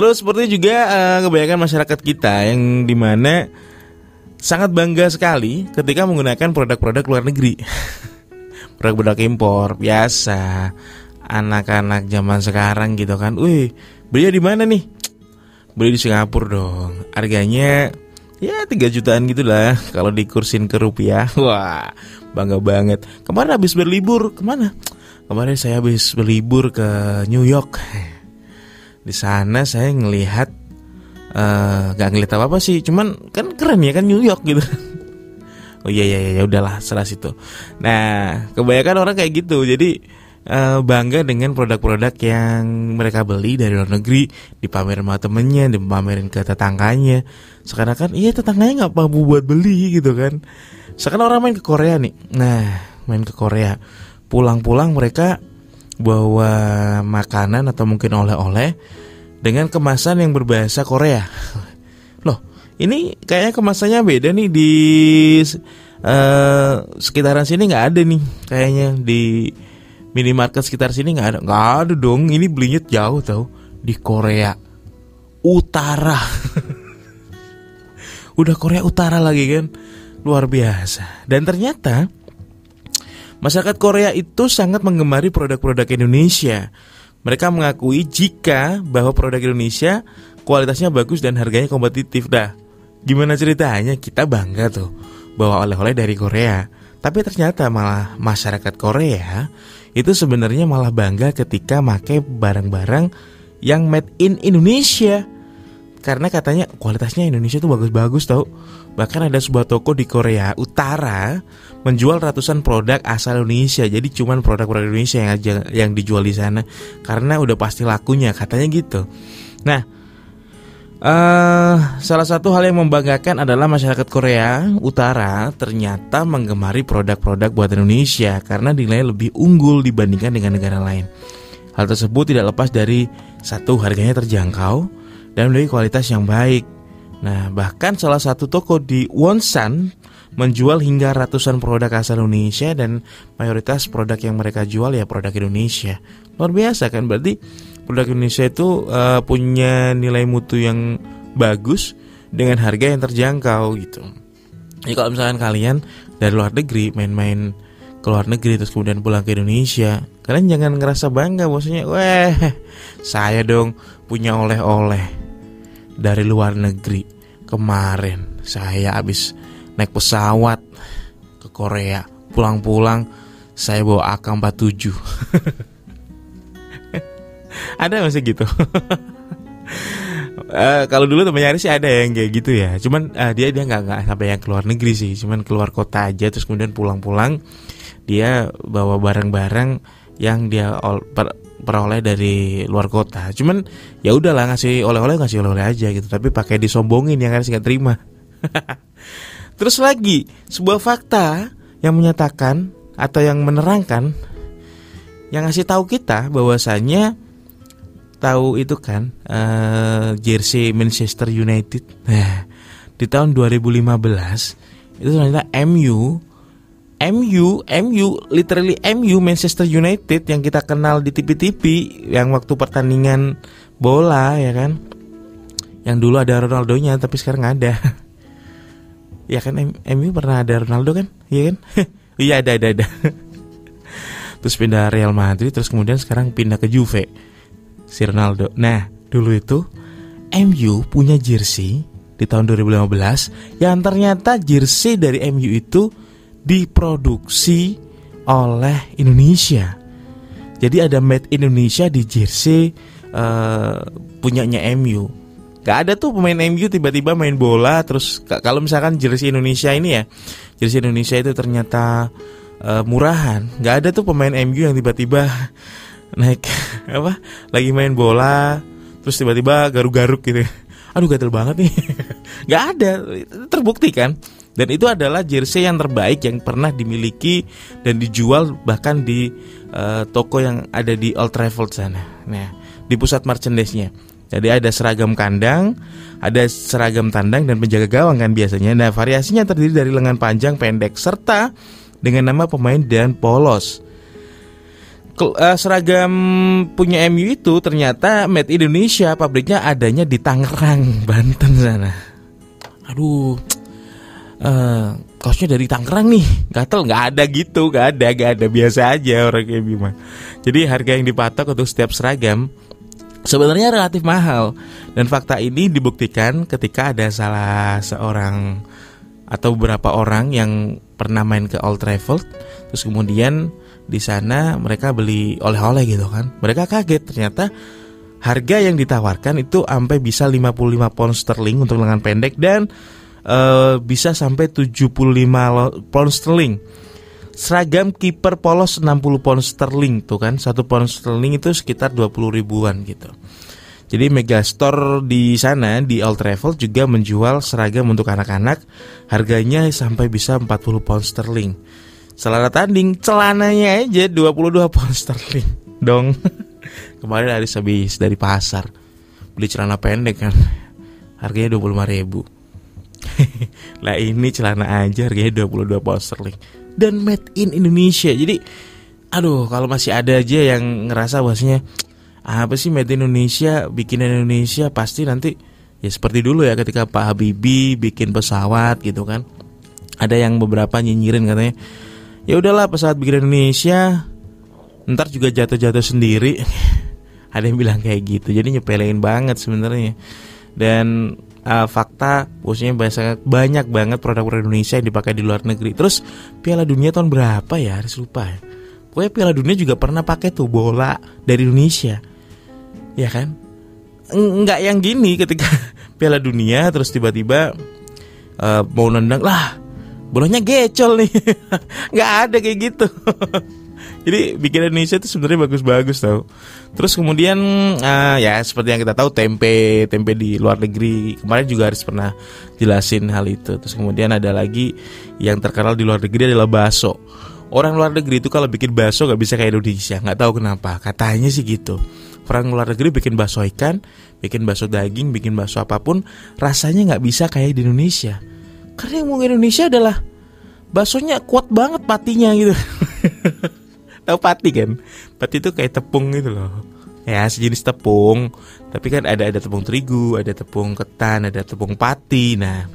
Terus seperti juga uh, kebanyakan masyarakat kita yang di mana sangat bangga sekali ketika menggunakan produk-produk luar negeri. Produk-produk impor biasa. Anak-anak zaman sekarang gitu kan. Wih, beli di mana nih? Beli di Singapura dong. Harganya ya 3 jutaan gitulah kalau dikursin ke rupiah. Wah, bangga banget. Kemarin habis berlibur ke mana? Kemarin saya habis berlibur ke New York di sana saya ngelihat uh, nggak ngelihat apa apa sih cuman kan keren ya kan New York gitu. Oh iya iya iya ya udahlah setelah situ. Nah kebanyakan orang kayak gitu. Jadi uh, bangga dengan produk-produk yang mereka beli dari luar negeri dipamerin sama temennya dipamerin ke tetangganya. Sekarang kan iya tetangganya nggak mampu buat beli gitu kan. Sekarang orang main ke Korea nih. Nah main ke Korea. Pulang-pulang mereka bawa makanan atau mungkin oleh-oleh dengan kemasan yang berbahasa Korea. Loh, ini kayaknya kemasannya beda nih di uh, sekitaran sini nggak ada nih. Kayaknya di minimarket sekitar sini nggak ada. Nggak ada dong ini belinya jauh tau. Di Korea Utara. Udah Korea Utara lagi kan? Luar biasa. Dan ternyata Masyarakat Korea itu sangat menggemari produk-produk Indonesia. Mereka mengakui jika bahwa produk Indonesia kualitasnya bagus dan harganya kompetitif. Dah, gimana ceritanya kita bangga tuh bawa oleh-oleh dari Korea. Tapi ternyata malah masyarakat Korea itu sebenarnya malah bangga ketika make barang-barang yang made in Indonesia. Karena katanya kualitasnya Indonesia tuh bagus-bagus tau. Bahkan ada sebuah toko di Korea Utara menjual ratusan produk asal Indonesia. Jadi cuman produk-produk Indonesia yang aja yang dijual di sana karena udah pasti lakunya katanya gitu. Nah, uh, salah satu hal yang membanggakan adalah masyarakat Korea Utara ternyata menggemari produk-produk buatan Indonesia karena dinilai lebih unggul dibandingkan dengan negara lain. Hal tersebut tidak lepas dari satu harganya terjangkau dan memiliki kualitas yang baik. Nah, bahkan salah satu toko di Wonsan menjual hingga ratusan produk asal Indonesia dan mayoritas produk yang mereka jual ya produk Indonesia. Luar biasa kan berarti produk Indonesia itu uh, punya nilai mutu yang bagus dengan harga yang terjangkau gitu. Jadi kalau misalkan kalian dari luar negeri main-main ke luar negeri terus kemudian pulang ke Indonesia, kalian jangan ngerasa bangga bosnya, weh saya dong punya oleh-oleh dari luar negeri. Kemarin saya habis naik pesawat ke Korea pulang-pulang saya bawa AK47 ada masih gitu? Uh, kalau dulu temannya sih ada yang kayak gitu ya. Cuman uh, dia dia nggak nggak sampai yang keluar negeri sih. Cuman keluar kota aja terus kemudian pulang-pulang dia bawa barang-barang yang dia per, peroleh dari luar kota. Cuman ya udahlah ngasih oleh-oleh ngasih oleh-oleh aja gitu. Tapi pakai disombongin yang harus nggak terima. Terus lagi, sebuah fakta yang menyatakan atau yang menerangkan yang ngasih tahu kita bahwasanya tahu itu kan uh, jersey Manchester United. Di tahun 2015 itu ternyata MU MU, MU, literally MU Manchester United yang kita kenal di TV-TV yang waktu pertandingan bola ya kan. Yang dulu ada Ronaldonya tapi sekarang ada. ya kan MU pernah ada Ronaldo kan iya kan iya ada ada ada terus pindah Real Madrid terus kemudian sekarang pindah ke Juve si Ronaldo nah dulu itu MU punya jersey di tahun 2015 yang ternyata jersey dari MU itu diproduksi oleh Indonesia. Jadi ada made Indonesia di jersey uh, punyanya MU Gak ada tuh pemain MU tiba-tiba main bola terus kalau misalkan jersey Indonesia ini ya jersey Indonesia itu ternyata uh, murahan. Gak ada tuh pemain MU yang tiba-tiba naik apa lagi main bola terus tiba-tiba garuk-garuk gitu. Aduh gatel banget nih. Gak ada terbukti kan dan itu adalah jersey yang terbaik yang pernah dimiliki dan dijual bahkan di uh, toko yang ada di Old Trafford sana nah di pusat merchandise-nya jadi ada seragam kandang, ada seragam tandang dan penjaga gawang kan biasanya. Nah, variasinya terdiri dari lengan panjang, pendek serta dengan nama pemain dan polos. uh, seragam punya MU itu ternyata made Indonesia pabriknya adanya di Tangerang Banten sana aduh uh, kaosnya dari Tangerang nih. Gatel nggak ada gitu nggak ada nggak ada. Biasa aja orang kayak Bima. Jadi harga yang dipatok untuk setiap seragam sebenarnya relatif mahal. Dan fakta ini dibuktikan ketika ada salah seorang atau beberapa orang yang pernah main ke Old Trafford. Terus kemudian di sana mereka beli oleh-oleh gitu kan. Mereka kaget ternyata harga yang ditawarkan itu sampai bisa 55 pound sterling untuk lengan pendek dan uh, bisa sampai 75 pound sterling. Seragam kiper polos 60 pound sterling tuh kan. Satu pound sterling itu sekitar 20 ribuan gitu. Jadi Megastore di sana di Old Trafford juga menjual seragam untuk anak-anak harganya sampai bisa 40 pound sterling. Selama tanding celananya aja 22 pound sterling dong. Kemarin hari habis dari pasar beli celana pendek kan harganya 25 ribu lah ini celana aja harganya 22 pound sterling dan made in Indonesia. Jadi aduh kalau masih ada aja yang ngerasa bahwasanya apa sih made in Indonesia, bikin Indonesia pasti nanti ya seperti dulu ya ketika Pak Habibie bikin pesawat gitu kan. Ada yang beberapa nyinyirin katanya, ya udahlah pesawat bikin Indonesia, ntar juga jatuh-jatuh sendiri. ada yang bilang kayak gitu, jadi nyepelein banget sebenarnya. Dan uh, fakta bosnya banyak, banyak banget produk-produk Indonesia yang dipakai di luar negeri. Terus Piala Dunia tahun berapa ya? Harus lupa ya. Pokoknya Piala Dunia juga pernah pakai tuh bola dari Indonesia. Ya kan? Enggak yang gini ketika Piala Dunia terus tiba-tiba uh, mau nendang lah bolanya gecol nih. Nggak ada kayak gitu. Jadi bikin Indonesia itu sebenarnya bagus-bagus tau. Terus kemudian uh, ya seperti yang kita tahu tempe tempe di luar negeri kemarin juga harus pernah jelasin hal itu. Terus kemudian ada lagi yang terkenal di luar negeri adalah bakso. Orang luar negeri itu kalau bikin bakso gak bisa kayak Indonesia, nggak tahu kenapa. Katanya sih gitu. Orang luar negeri bikin bakso ikan, bikin bakso daging, bikin bakso apa pun, rasanya nggak bisa kayak di Indonesia. Karena yang mau Indonesia adalah baksonya kuat banget patinya gitu. Tahu pati kan? Pati itu kayak tepung gitu loh. Ya sejenis tepung, tapi kan ada ada tepung terigu, ada tepung ketan, ada tepung pati. Nah,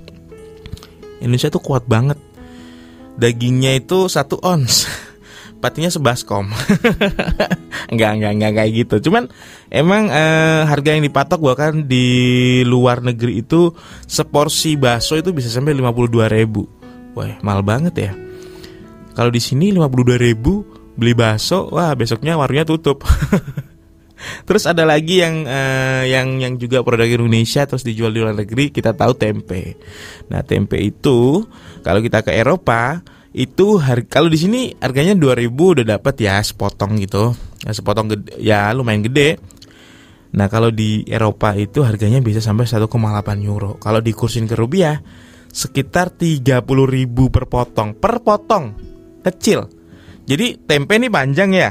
Indonesia tuh kuat banget. Dagingnya itu satu ons, patinya sebaskom. enggak, enggak, enggak kayak gitu. Cuman emang eh, harga yang dipatok bahkan di luar negeri itu seporsi bakso itu bisa sampai 52 ribu. Wah, mahal banget ya. Kalau di sini 52 ribu beli bakso, wah besoknya warungnya tutup. terus ada lagi yang uh, yang yang juga produk Indonesia terus dijual di luar negeri, kita tahu tempe. Nah, tempe itu kalau kita ke Eropa itu harga kalau di sini harganya 2000 udah dapat ya sepotong gitu. Ya sepotong gede, ya lumayan gede. Nah, kalau di Eropa itu harganya bisa sampai 1,8 euro. Kalau dikursin ke rupiah sekitar 30.000 per potong. Per potong. Kecil. Jadi tempe ini panjang ya.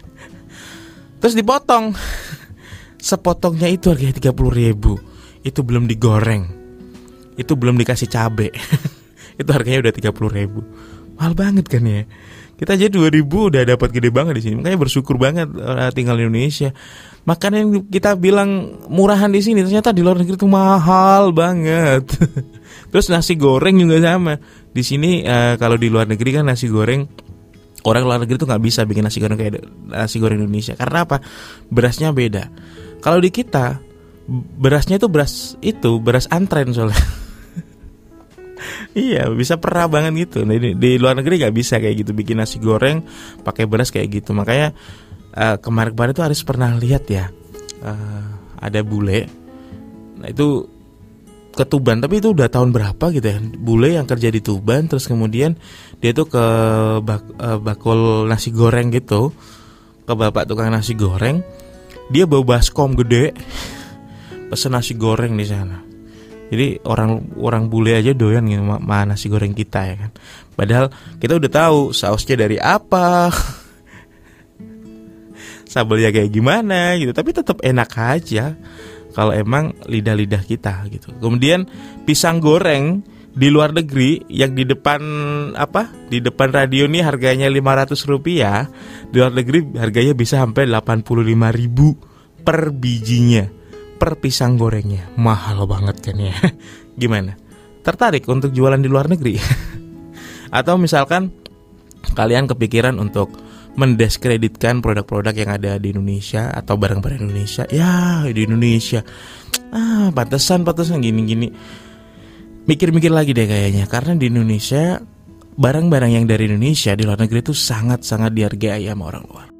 Terus dipotong. Sepotongnya itu harganya 30 ribu Itu belum digoreng Itu belum dikasih cabe Itu harganya udah 30 ribu Mahal banget kan ya kita aja 2000 udah dapat gede banget di sini. Makanya bersyukur banget uh, tinggal di Indonesia. Makanan yang kita bilang murahan di sini ternyata di luar negeri itu mahal banget. Terus nasi goreng juga sama. Di sini uh, kalau di luar negeri kan nasi goreng orang luar negeri tuh nggak bisa bikin nasi goreng kayak nasi goreng Indonesia. Karena apa? Berasnya beda. Kalau di kita berasnya itu beras itu beras antren soalnya. Iya bisa perah banget gitu. Nah, di, di luar negeri nggak bisa kayak gitu bikin nasi goreng pakai beras kayak gitu. Makanya uh, kemarin-kemarin tuh harus pernah lihat ya uh, ada bule. Nah itu ke Tuban tapi itu udah tahun berapa gitu ya? Bule yang kerja di Tuban terus kemudian dia tuh ke bak, uh, bakul nasi goreng gitu. Ke bapak tukang nasi goreng. Dia bawa baskom gede pesen nasi goreng di sana. Jadi orang orang bule aja doyan gitu ma nasi goreng kita ya kan. Padahal kita udah tahu sausnya dari apa. Sambelnya kayak gimana gitu tapi tetap enak aja kalau emang lidah-lidah kita gitu. Kemudian pisang goreng di luar negeri yang di depan apa di depan radio nih harganya 500 rupiah di luar negeri harganya bisa sampai 85 ribu per bijinya per pisang gorengnya. Mahal banget kan ya? Gimana? Tertarik untuk jualan di luar negeri? Atau misalkan kalian kepikiran untuk mendiskreditkan produk-produk yang ada di Indonesia atau barang-barang Indonesia. Ya di Indonesia. Ah pantesan pantesan gini-gini. Mikir-mikir lagi deh kayaknya. Karena di Indonesia barang-barang yang dari Indonesia di luar negeri itu sangat-sangat dihargai sama orang luar